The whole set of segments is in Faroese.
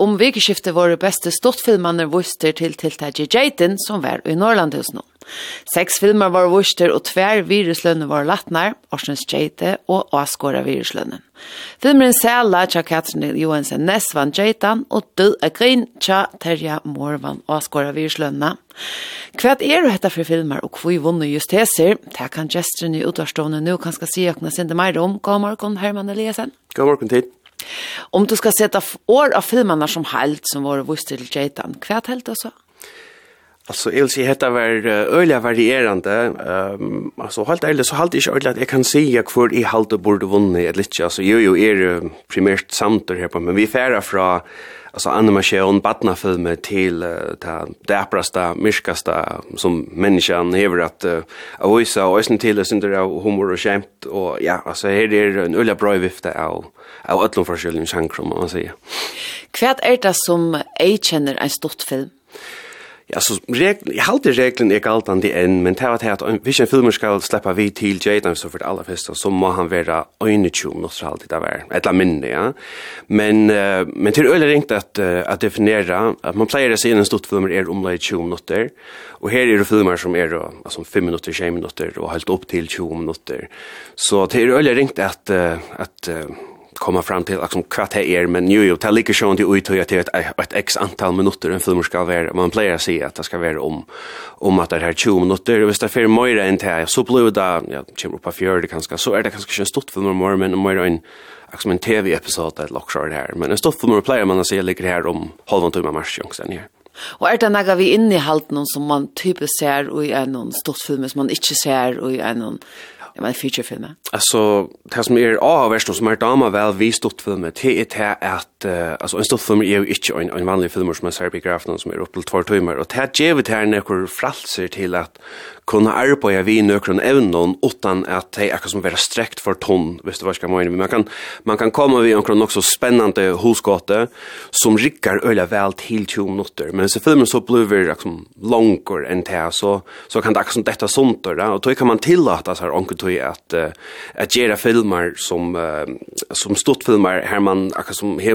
Om vikeskiftet våre beste stortfilmaner vuster til tiltaket Jaden som var i Norrlandhusen. Seks filmer var vuster og tver viruslønne var latnar, Orsens Jade og Åskåra viruslønnen. Filmeren Sæla tja Katrine Johansen Ness vann Jaitan og Død av Grin tja Terja Morvan Åskåra viruslønna. Hva er dette for filmer og hvor vunne just heser? Det kan gestrene i utvarstående nå kanskje si åkne sinde meg om. God morgen, Herman Eliasen. God morgen, tid. Om du skal sette år av filmerna som helt som var vist til Jaitan, kvärt helt alltså? Alltså jag vill säga det var öliga varierande. Um, alltså helt ärligt så halt jag ordentligt jag kan säga kvar i halt borde vunnit ett litet alltså jo jo är er primärt samtal här på men vi färra från alltså animation badna filmer till ta däprasta, myskaste som människan hever att uh, visa och sen till sin där humor och skämt och ja alltså här är en öliga bra vifta av av öllum forskjellige sjankrum man säger. Kvärt är det som ej känner en stort film? Ja, så regl, jeg halte reglen er galt an det enn, men det var det at hvis en filmer skal slippe vi til Jaden, så for det aller første, så må han være øynetjum, når så alltid er vært, et eller minne, ja. Men, uh, men til øyne ringt at, uh, at definere, at man pleier å si en stort filmer er omlai 20 minutter, og her er det filmer som er altså, 5 minutter, 20 minutter, og helt opp til 20 minutter. Så til øyne ringt at, uh, at uh, komma fram till liksom kvart här är men ju ju tar lika sjön till ut att ett ett x antal minuter en film ska vara man player se att det ska vara om om att det här 20 minuter visst det för mer än här så blir det ja kommer upp på fjärde kanske så är det kanske en stort film mer men mer en liksom en tv episod att lock short här men en stort film player man ser ligger här om halvan timme mars sen här Og er det noe vi inne i halten som man typisk ser i en stort film som man ikke ser i en det var en featurefilm. Alltså, det som är avvärst och som är dama väl vist upp filmen, det är det att uh, alltså en stoffilm är ju inte en en vanlig film som man ser biografen som är upp till 2 timmar och det ger vi här några fralser till att kunna arbeta vi några ämnen utan att det är som vara sträckt för ton visst vad ska man men man kan man kan komma vi omkring också spännande husgåte som rickar öliga väl till 20 minuter men så filmen så blir liksom långkor än det så så kan det också detta sånt där och då kan man tillåta så här onkel tog att att göra filmer som som stortfilmer här man som har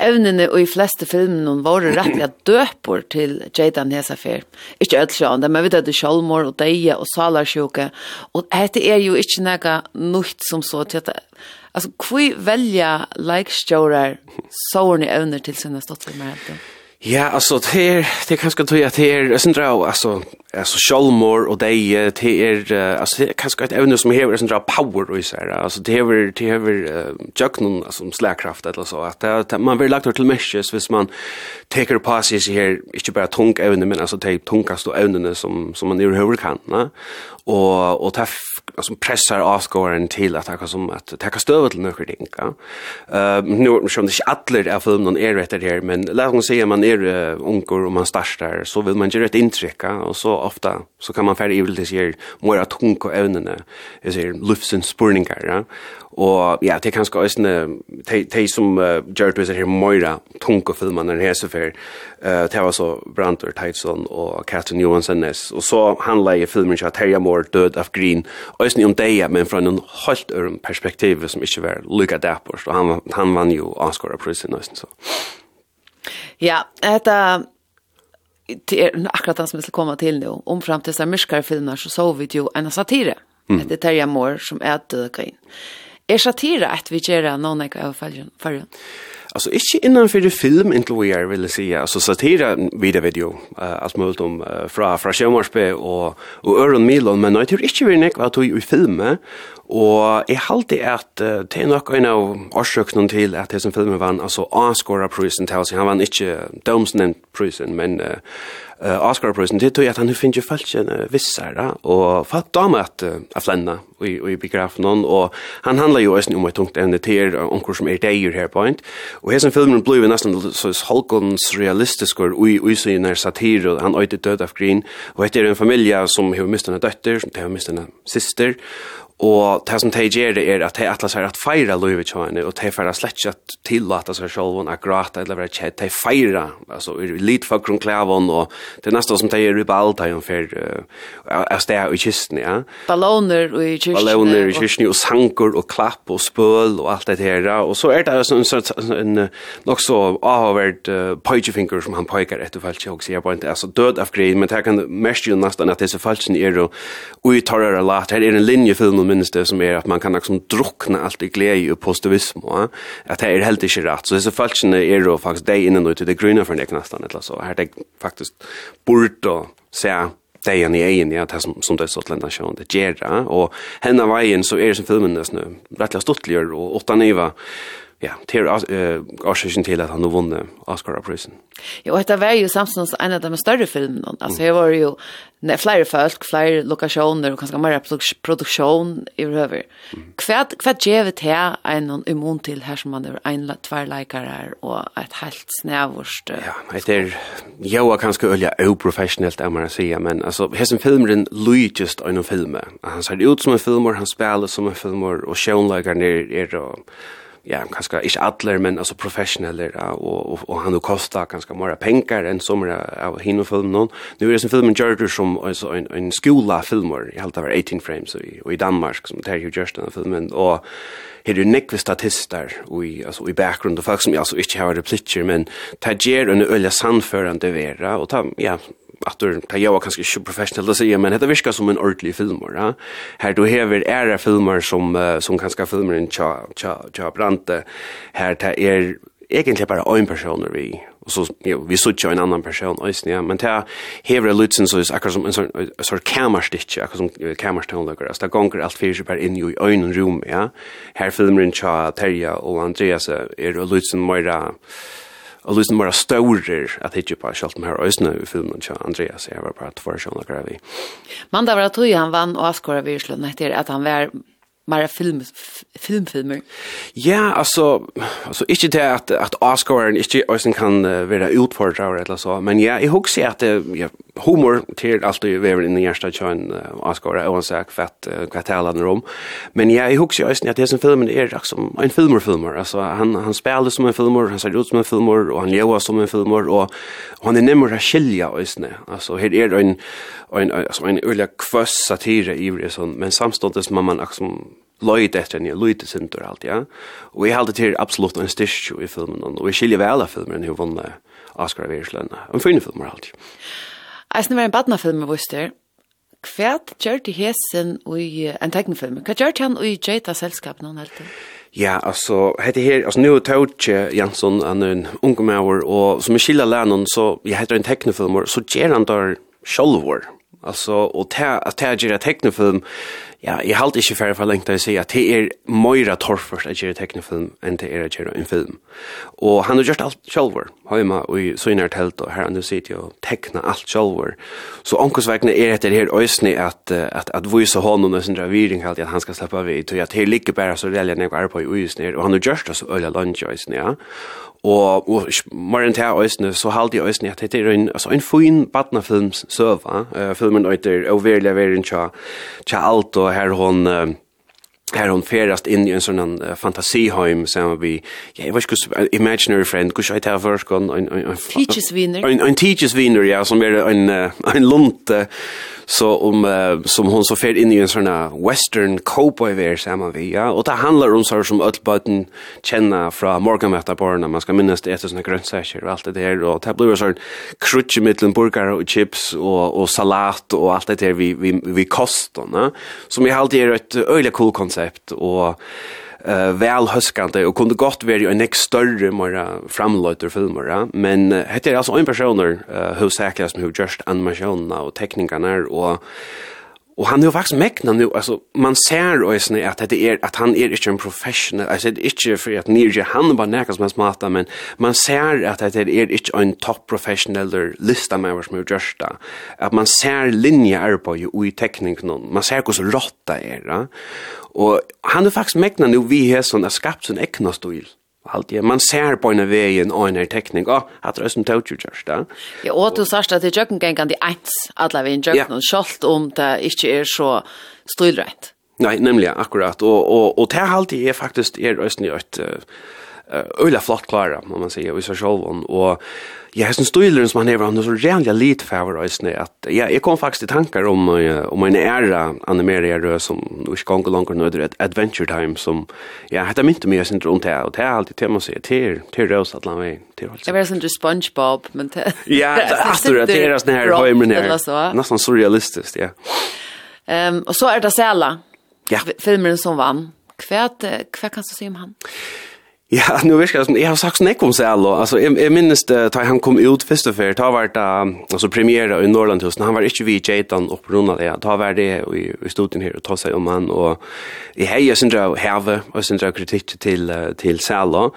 Evnene og i fleste filmen var rettelig døper til Jadan Hesafer. Ikke ødelskjønne, men vi vet det sjølvmord og deie og salarsjuke. Og dette er jo ikke noe nytt som så til at Alltså, hur välja likes-stjårar sårna evner til sina stått Ja, alltså det är det kanske tror jag det är sån dra alltså alltså Shalmor och det det är alltså det kanske ett ämne som har sån dra power och så här alltså det är det är jöknon alltså slagkraft eller så att man vill lagt till meshes hvis man tar på sig så här inte bara tung ämne men alltså det tungast och ämnena som som man överhuvudtaget kan va och och ta alltså pressar avskåren till att ta som att ta stövet till några ting. Eh nu som det inte alla av filmen är rätt där men låt oss säga man er uh, unger og man starter, så vil man gjøre et inntrykk, og så ofte så kan man fære i til sier mer att hun og evnene, jeg sier luftsens spurninger, ja. og ja, det er kanskje også de som uh, gjør det her mer tunke filmene enn så for, uh, det var så Brantor Tyson og Catherine Johansson og så handler jeg filmen ikke at Terje Moore død av Green, også om det, men fra noen helt øren perspektiv som ikke var lykke dæpårst, og han, han vann jo priset nesten så. Ja, detta det är akkurat det som vi ska komma till nu. Om fram till så filmer så såg vi ju en satire. Mm. Det Terja Moore som är döka in. Är satire att vi gör någon av överfallen för Alltså inte innan för det film inte vad jag vill säga. Alltså satira vidare video uh, allt möjligt om uh, fra fra Sjömarspe och och Öron Milon men jag tror inte vi nek vad tog i filmen. Og jeg halte at uh, det er nok en av årsøkene til at det som filmen vann, altså Oscar-prisen til oss, han vann ikke domsnevnt-prisen, men uh, uh, Oscar-prisen. Til tog at han finner folk en uh, vissere, og fatt da med at uh, er flenna i, i begrafen noen, og han handler jo også om et tungt evne til onker som er deier her på en, og her som filmen ble jo nesten så holkons realistisk og ui, ui sin er satir, og han øyde død av grin, og etter en familie som har mistet en døtter, som har mistet en syster, Og det som de gjør det er at de atlas er at feira loivet kjøyne, og de feira slett ikke at tillata seg selv å gråta eller være kjedd. de feira, altså i litt for grunn klavon, og det er nesten som de gjør i balta i omfer, uh, sted i kisten, ja. Balloner i kisten. Balloner i kisten, og sanker og klapp og spøl og alt det her, og så er det en, en, en nok så avhåverd uh, pøykefinker som han pøyker etter falskje, og sier bare, altså død av grein, men det kan mest jo nesten at disse falskene er og uittarrere lat, her er en linjefilm minnes det som är att man kan liksom druckna allt i glädje och positivism och att det är helt inte rätt så dessa falskna är då faktiskt det innan ut det gröna för det nästan eller så. Här det faktiskt bort och se det är ni egen ja det som som det så lända sjön det ger och henne vägen så är det som filmen nu rättliga stottligare och åtta niva ja, til årsaken til at han har vunnet Oscar-prisen. Ja, og dette var jo samtidig en av de større filmene. Altså, her var jo ne, flere folk, flere lokasjoner, og kanskje mer produksjon i røver. Hva, hva gjør vi til en immun til her som man er en tverleikere og et helt snævorst? Ja, det er jo kanskje øye uprofessionelt, er man å si, men altså, her som filmeren lydgjøst av noen filmer. Han ser ut som en filmer, han spiller som en filmer, og sjønleikeren er, er og ja, kanskje ikke alle, men altså professionelle, ja, og, og, og han har kostet kanskje mer penger enn som er av henne filmen noen. Nå er det som filmen gjør det som altså, en, en skolafilmer, i halvt av 18 frames, og, og i Danmark, som tar jo gjørst denne filmen, og her er nekve statister i, altså, i bakgrunnen, og folk som altså, ikke har replikker, men det gjør en øye sannførende vera, og ta, ja, att det jag var kanske inte professionell att säga men det viskar som en ordentlig film ja. Här då här era filmer som som kanske filmer en cha cha cha brante här det är egentligen bara en person vi och så jo, vi såg ju en annan person ösn ja. Men det här lutsen så är akkurat som en sån sån kammarstitch akkurat som kammarståndare så det gånger allt fyra per in i en rum ja. Här filmer en cha Terja och Andreas är lutsen mera og lysen bara staurer at hitje på sjalt med her øysene i filmen til Andreas, jeg var bare tvær sjån og grevi. Man da var at han vann og askora virslund etter at han var mer film filmfilmer. Ja, alltså alltså inte det att att Oscar inte ösen kan uh, vara utfordrar eller så, men ja, jag hugger att det jag humor till allt det vi är inne i hjärsta tjön avskara och en sak för att kvartalen rum. Men jag är också just att det som filmen är liksom en filmer filmer alltså han han spelar som en filmer han ser ut som en filmer och han lever som en filmer och han är nämmer att skilja just nu. Alltså här är det en en alltså en öliga kvass satire i det sån men samståndet som man liksom Lloyd efter ni Lloyd center allt ja. Och vi hade till absolut en stitch i filmen och vi skiljer väl av filmen hur vann Oscar Wilde. En fin film allt. Eisen var en badnafilm med Wister. Kvært gjør de hessen i en tegnefilm. Hva gjør han i Jeta selskap noen helt? Ja, altså, heter her, altså, nu er Jansson, han er en unge med og som er skillet læren, så jeg heter en tegnefilmer, så gjør han der sjolvor, Alltså och ta att ta det teknofilm. Ja, jag halt inte för för länge att säga att det är Moira Torfors att gira teknofilm än det är att gira en film. Och han har gjort allt själv. Hemma och i så helt tält och här under sitter och teckna allt själv. Så onkels vägna är det här ösni att att att visa honom när sin ravering halt att han ska släppa vid till att det ligger bara så det gäller när på i ösni och han har gjort så öliga lunch ösni ja og og morgen til øsne så halt jeg øsne at det er en altså en fin barnafilm server eh filmen en Overlia tja alt, og her hon uh, här hon färast in i en sån uh, fantasiheim som vi. Ja jag vet inte imaginary friend kus jag tar först en en en teachers winner en en teachers winner ja som är en en lunt så om uh, som hon så fer in i en sån här western cowboy wear samma vi ja. Och det handlar om så som öllböten känna från morgonmätta barn man ska minnas det är såna grönsaker och allt det där och det blir sån krutch mitten burgare och chips och och salat och allt det där vi vi vi kostar som är alltid är ett öjligt cool koncept och uh, väl huskande och kunde gott vara en näst större mera framlöjter filmer men uh, heter alltså en personer uh, hur säkrast som hur just animationerna och teknikerna och Og han er jo faktisk mekna nu altså, man ser och är at, det er, at han er ikke en professional altså, det är at för att ni han bara nekka som smarta men man ser at det er ikke en top professional lista med hva som er just där man ser linje arbeid og i teknik man ser hur rotta råtta är va och han er faktisk mekna nu vi er sånn, er skapt sån ekna stil allt det man ser på en väg en och en teknik och att det är som tog ju just där. Ja, och du sa att det jag jöken gängan det ens alla vägen jag och skolt om det inte är så stilrätt. Nej, nämligen akkurat och och och det har alltid är faktiskt är ösnjört öliga flott klara om man säger vi så själv och jag har sån stilren som han är han är så renliga lite favoriten att jag jag kom faktiskt i tankar om om en era animeria rö som och kan gå långt nu adventure time som jag hade inte mer sin runt här och det är alltid tema sig till till Rose att landa in till alltså. Jag var sån SpongeBob men ja alltså det är sån här hemmen här. Nästan surrealistiskt ja. Ehm och så är det Sela. Ja. Filmen som vann. Kvärt kvärt kan du se om han. Ja, nu vet jag, som, jeg har sagt snäck om Sælo, Alltså, jeg, jag minns det, da han kom ut först och för, da vart det, altså, premiere i Norrlandhusen, han var inte vi Jaitan og på av det, da var det i, i studien her, og ta seg om han, og i heier, jeg synes jeg heve, og jeg synes jeg till, til, til Sælo,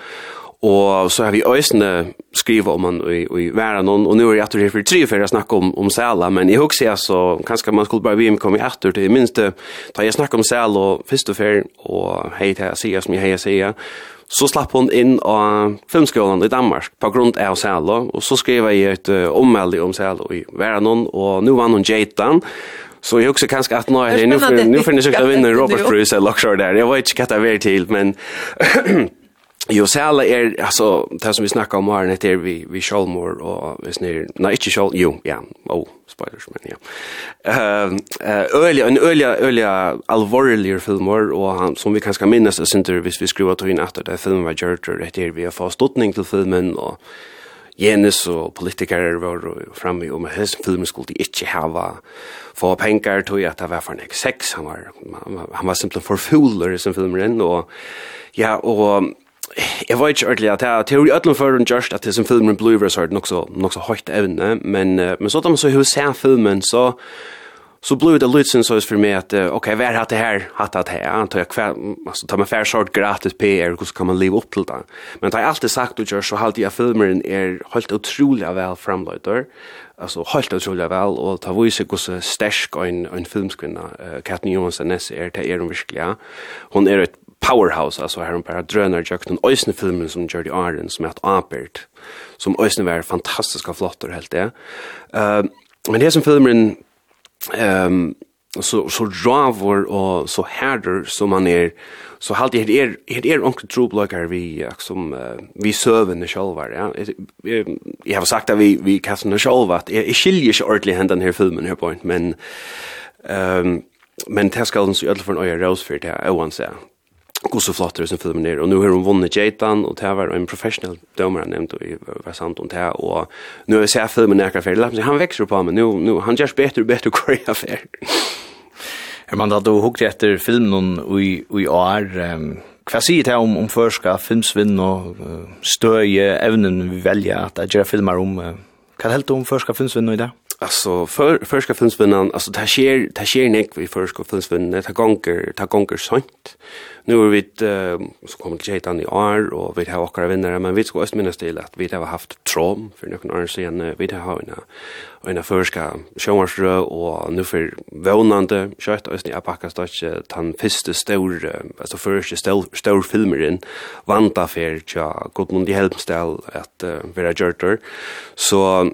Og så har vi øysene skrivet om han i, i verden, og, og nå er jeg etter her for tre for jeg snakker om, om Sæla, men jeg husker jeg så, kanskje man skulle bare vi komme etter til, minst da jeg snakker om Sæla og første fer, og hei til jeg sier som jeg hei sier, så slapp hon inn av filmskolan i Danmark på grunn av Sæla, og så skrev jeg et uh, ommeldig om Sæla i verden, og nå vann hun Jaitan, Så jag också kanske att nej, nu för nu för ni ska vinna Robert Bruce eller Lockshore där. Jag vet inte vad det är till men Jo, sæla er, altså, det som vi snakka om her, det er vi, vi sjálmor, og vi snir, nei, ikke sjálmor, jo, ja, oh, spoilers, men ja. Uh, uh, øyla, en øyla, øyla alvorlige filmer, og han, som vi kanskje minnes, det synes hvis vi skriver tog inn etter det filmen var gjørt, og det er vi har fått ståttning til filmen, og Jenis og politikere var framme om at hans filmen skulle de ikke hava få penger til at det var for nek sex, han var, han var simpelthen forfuler i sin filmen, og ja, og Jeg vet ikke ordentlig at jeg teori ødelen for en just at det som filmen Blue River er nok så, nok så høyt evne, men, uh, men så da man så hur ser filmen, så så blev det lite så för mig att okej okay, vad har det här hatt att här antar jag kväll alltså tar man fair short gratis PR hur ska man leva upp till det? Men det har alltid sagt och gör så halt jag filmen är helt otroligt väl framlöjter alltså helt otroligt väl och ta vis hur så stark en en filmskvinna Katrin Johansson är det är hon verkligen hon är ett powerhouse alltså här om bara drönar jag kunde ösna filmen som Jordi Iron som heter Apert som ösna var fantastiska flottor helt det. Ehm men det som filmen ehm så så dravor och så härder som man är så halt det är det är onkel trublökar vi som vi serven själva ja jag har sagt att vi vi kastar själva att är skiljer sig ordentligt händan här filmen här point men ehm men det ska alltså öll för en öra rose för det oavsett god så flott som filmen er. Og nu har hun vunnet Jaitan, og det var en professional dömare nämnt och var sant om det. Og nu har jeg sett filmen nærkere ferdig. Han vekser på meg, Nu, nu, han gjør bedre og bedre och jeg er färdig. man da du hukte etter filmen och i, i år. Um, hva sier det om, om förska, filmsvinn og uh, støye evnen vi velger at jeg gjør filmer om? Uh, hva er det helt om förska filmsvinn i dag? alltså för förska filmsvinnan alltså det sker det sker nick vi förska filmsvinnan. Det gånger det gånger sånt. Nu är vi uh, så kommer det hetan i år och vi har också vinnare men vi ska också minnas till att vi har haft trom för några år sedan. Vi har en en förska showmaster och nu för vånande kött och ni apaka stach tan fiste stor alltså första stor stor filmer in vanta för ja Gudmund Hjelmstad att uh, vara jerter så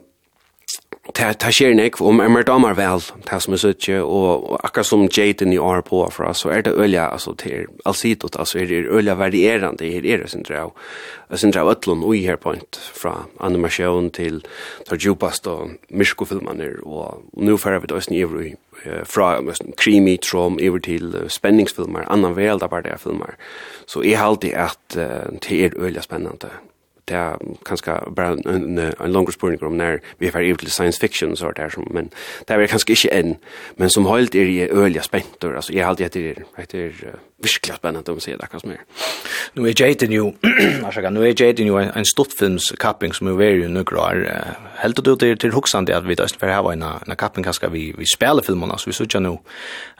ta ta sker nek om er mer damar vel ta som er søtje og akka som Jaden i år på for så er det ølja altså til alsitot altså er det ølja varierande her er det syndra og syndra atlon og her point fra animation til til djupast og misko filmaner og nu fer vi då evru fra creamy trom over til spenningsfilmer annan vel der bare filmer så er alltid at det er ølja spennande det er kanskje bare en, en langere spørning om når vi er ferdig til science fiction og sånt der, men det er kanskje ikke enn, men som holdt er i ølige spenter, altså jeg har alltid etter, etter uh, virkelig spennende om å si det akkurat som er. Nå er Jaden jo, nå er Jaden jo en, en stortfilmskapping som er veldig nøkker, uh, helt og det til hoksande at vi da østfer her var en, en kapping kanskje vi, vi spiller filmene, altså vi sitter nå,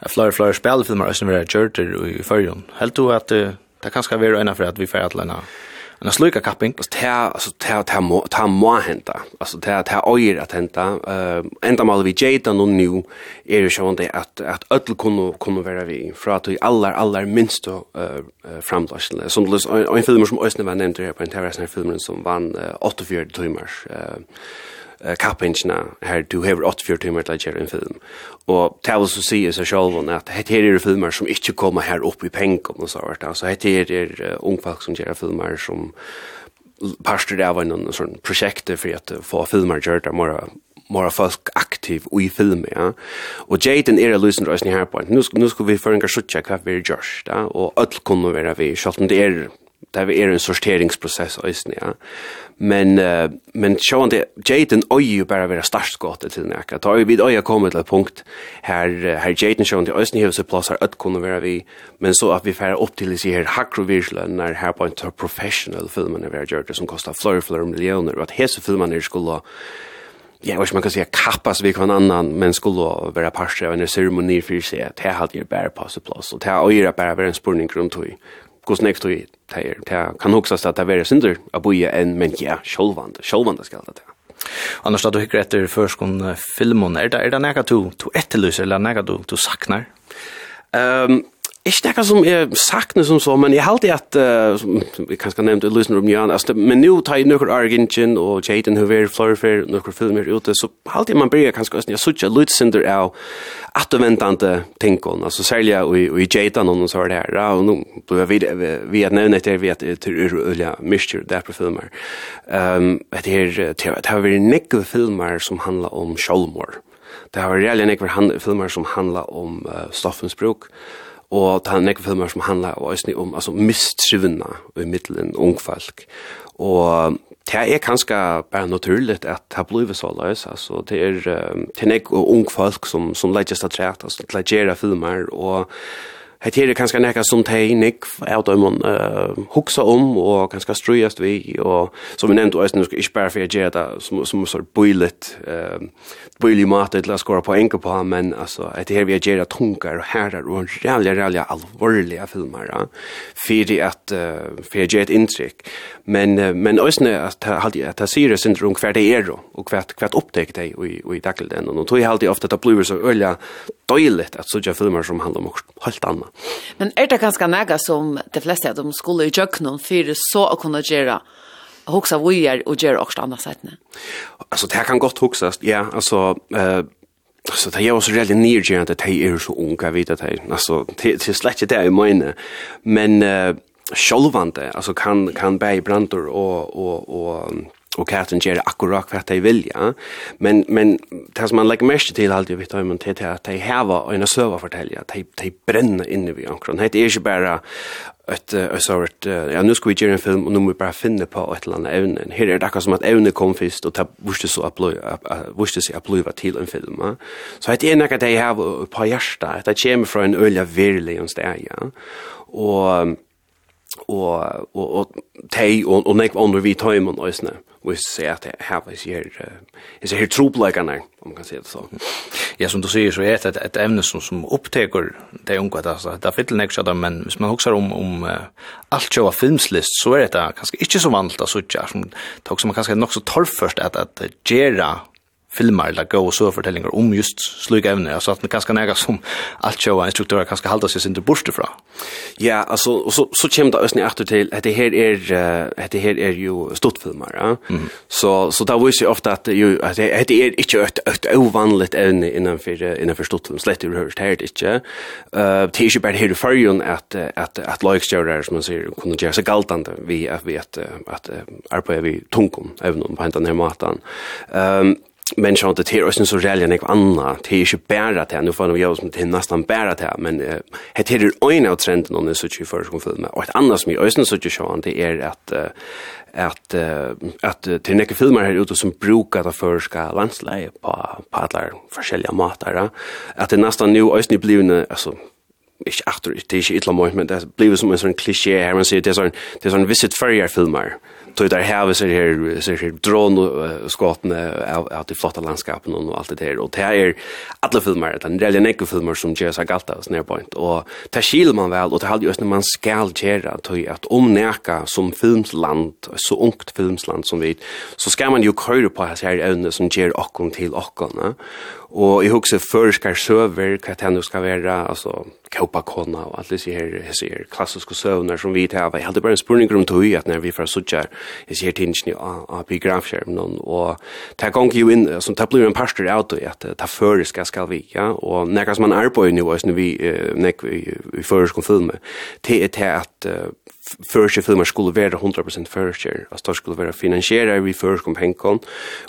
flere, flere spiller filmer østfer her gjørt i førjen. Helt og at uh, det kanskje er veldig øyne for at vi får et eller annet en sluka kapping. Alltså det alltså det det må det må hända alltså det det öjer att hända eh ända mal vi jeta nu nu är det så att att att öll kunde kunde vara vi för att i alla alla minst då eh framlastna som det en film som Östne var nämnt här på en terrassen filmen som vann 84 timmar eh uh, kappingsna her du hever 8-4 timer til å gjøre en film. Og til å så si i seg selv at dette er filmer som ikke kommer her opp i pengen og så hvert. Altså dette er uh, ungfolk som gjør filmer som parster av en sånn prosjekt for at få filmer gjør det mer mora folk aktiv i film, ja. Og Jaden er løsen røysen her på. Nu, nu skal vi føringar suttja hva vi er gjørst, ja. Og öll kunne være vi, selv om det er det er en sorteringsprosess øysen, ja. Men, uh, men sjåan det, Jaden øy jo bara være startskåte til nekka. Da er vi øy kommet til et punkt her, her Jaden sjåan det øysen hever seg plass her ødt kunne vi, men så at vi færre opp til disse her hakrovirslene her på en professional filmene vi har gjort som kostar flor flere millioner, og at hese filmene skulle Ja, vad man kan säga kappas vi kan annan men skulle vara parter av en ceremoni för sig. Det hade ju bara passat plats och det har ju bara varit en spurning runt hur hvordan jeg stod i det her. kan huksas at det er synder av boie en, men ja, sjolvande, sjolvande skal det til. Annars da du hikker etter førskon filmen, er det, er det nega du, du etterlyser, eller nega du, du saknar? Um, Ikke det som jeg sakner som så, men jeg halte at, uh, som vi kanskje nevnte i Lusen Rumjan, altså, men nå tar jeg noen Argentin og Jaden Hoover, Florifer, noen filmer ute, så halte jeg man blir kanskje også, jeg sutja lutsynder av at du atuventante tingene, altså særlig i, i Jaden og noen det her, ja, og nå blir vi, vi at nevnet etter, vi at det er ulike myrstyr der på filmer. Um, det er, det har vært nekve filmer som handler om sjolmor. Det har vært reelle nekve filmer som handler om uh, stoffens bruk, og og ta nekve filmer som handlar og æsni om altså mistrivna i middelen ungfalk og det er kanskje bare naturligt at det blir så løs altså det er det er nekve ungfalk som, som leidjes at træt altså leidjera filmer og Det er kanskje kanske näka som teg, nick, av dem uh, huxa om og kanskje ströjast vi Og, som vi nämnt och östnus ikke bare for att göra det som, som så bøylet, uh, bøylig mat til å skåre på enka på men altså, det er vi att göra tunkar og herrar og räliga, räliga alvorlige filmer ja? för att uh, for att göra et inntrykk. men, uh, men östnus att, at att, att syre syndrom kvar det är då och hver, kvar upptäckt det i, i dagligden Og nå tror jeg alltid ofte at det blir så öliga døyligt at sånne filmer som handler om helt annet. Men er det ganske nægge som de fleste av dem skulle i jøkkenen for så å kunne gjøre hoksa vujer og gjøre også andre setene? Altså, det kan godt hoksas, ja, altså, eh, Så det er også veldig nyrgjørende at de er så unge, jeg vet at de, altså, det er slett ikke det jeg mener, men uh, sjølvande, altså kan, kan bære brantor og, og, og och katten ger akkurat vad de vill ja men men det som man lägger mest till alltid vet hur man till att de här var en server fortälja de de bränner inne vi omkring det är ju bara ett ett sort ja nu ska vi göra en film och nu måste vi bara finna på ett eller annat ämne. Här är det akkurat som att ämnet kom först och det måste så uppleva måste se uppleva till en film. Ja. Så det är något det jag har på hjärta att det kommer från en öliga verklig och stäja. Ja. Och och och och tej och och nek under vi tajmen ösne och ser att det här vad ser är ser helt troblägarna om man kan säga det så. Ja som du säger så är det ett ämne som som upptäcker det unga där så där fick nästa där men hvis man huxar om om allt själva filmslist så är det kanske inte så vanligt att söka som tog som man kanske nog så torrt först att att filmar eller gå og så fortellinger om just slik evne, altså at det kanskje nega som alt sjåa instruktører kanskje halda seg sin til borste fra. Ja, altså, og så, så kommer det også etter til at det her er, at det her er jo stortfilmer, ja? Mm. så, så da viser jeg ofte at, jo, at det, er ikke et, et uvanligt evne innenfor, innenfor stortfilm, slett du høres, det ikke. Uh, det er ikke bare her i fargen at, at, at loikstjører, som man sier, kunne gjøre seg galtande vi at vi at, at, at, at, at, at, at, at, at, at, at, at, at, men så inte är oss så rälja än anna det är ju bära det. Nu får de göra som till nästan bara det. Men det är ju en av trenden om det så tjuv för som film och ett annat som är också så att så det är att att att till nek filmer här ute som brukar ta förska landsläge på på alla olika matar att det nästan nu östen blivna alltså ikke aktor, det er ikke ytla mot, men det blir som en sånn klisjé her, man sier det er sånn, det er sånn visit fyrjar filmer, tog der her, ser her, ser her dron og av, av de flotta landskapen og alt det her, og det er alle filmer, det er en reelle nekke filmer som gjør seg galt av snedpoint, og det skiler man vel, og det halde jo når man skal gjøre, tog at om neka som filmsland, så ungt filmsland som vi, så skal man jo køyre på hans her evne som gjør okkon til okkon, Og jeg husker førskar søver, hva det nå skal være, altså Kaupakona og alle disse her, disse her klassiske søvner som vi tar. Jeg hadde bare en spurning om tog at når vi får Sudjar, disse her tingene av biografskjermen, og det gong jo inn, som det blir en parster av det, at det føreska skal vi, ja, og nekka som man er på i nivå, når vi, når vi vi føreska filmer, det er til at förske filmer skulle vara 100% förske. Alltså det skulle vara finansierade vi förskom pengar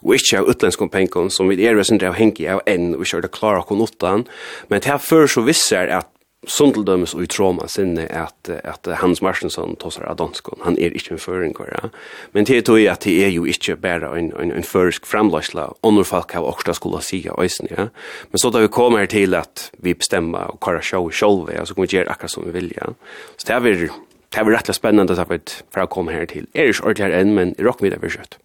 och inte av utländska pengar som vi är resten av hänga av en och körde klara konottan. Men det här för så visser att Sundeldømes og i tråma sinne at, at Hans Marsensson tossar av danskon. Han er ikke en føringer. Men det er tog at det er jo ikke bare en, en, en førisk framløsla. under folk har også skulle si av. Ja? Men så da vi kommer til at vi bestemmer og kvar sjå sjolve, ja, så kan vi gjøre akkurat som vi vilja. Så det er det var rettelig spennende så vidt for å komme her til. Er ikke ordentlig her enn, men råk med det for kjøtt.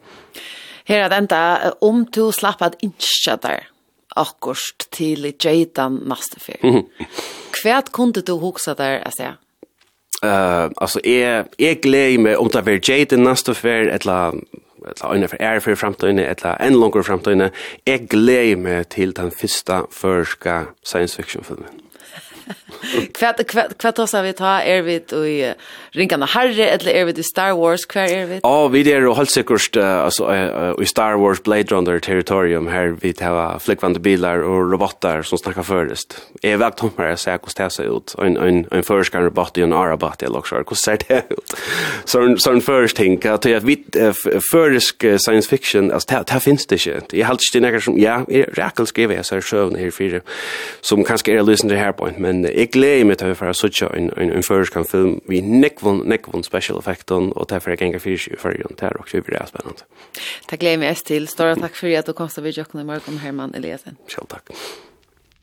Her er det enda, om du slapp at ikke der akkurat til Jaitan neste fyr. Hva kunne du huske der, jeg sier? Uh, altså, jeg, jeg gleder meg om det var Jaitan neste fyr, eller eller øyne for ære for fremtøyne, eller en langere fremtøyne. Jeg gleder meg til den første førske science fiction-filmen. Kvat kvat kvat oss vi ta er vi i ringarna Harry eller er vi i Star Wars kvar er vi? Ja, vi er og helt sikkert altså i Star Wars Blade Runner territorium her vi tar flickvande bilar og robotar som snackar förrest. Är väl tommare jag säger hur det ser ut. En en en förskar robot i en arabat eller också hur ser det ut. Så så en first thing att jag vet försk science fiction alltså det finns det shit. Jag har alltid några som ja, jag räknar skriva så här sjön här för som kanske är lyssnar här point men jag gleder meg til å være sånn en, en, en førskan film vi nekvån, nekvån special effekten og derfor jeg gengar fyrir i fyrir det er også veldig spennende Takk gleder meg til Stora takk for at du kom til å vidjøkken i morgen Herman Eliasen Selv takk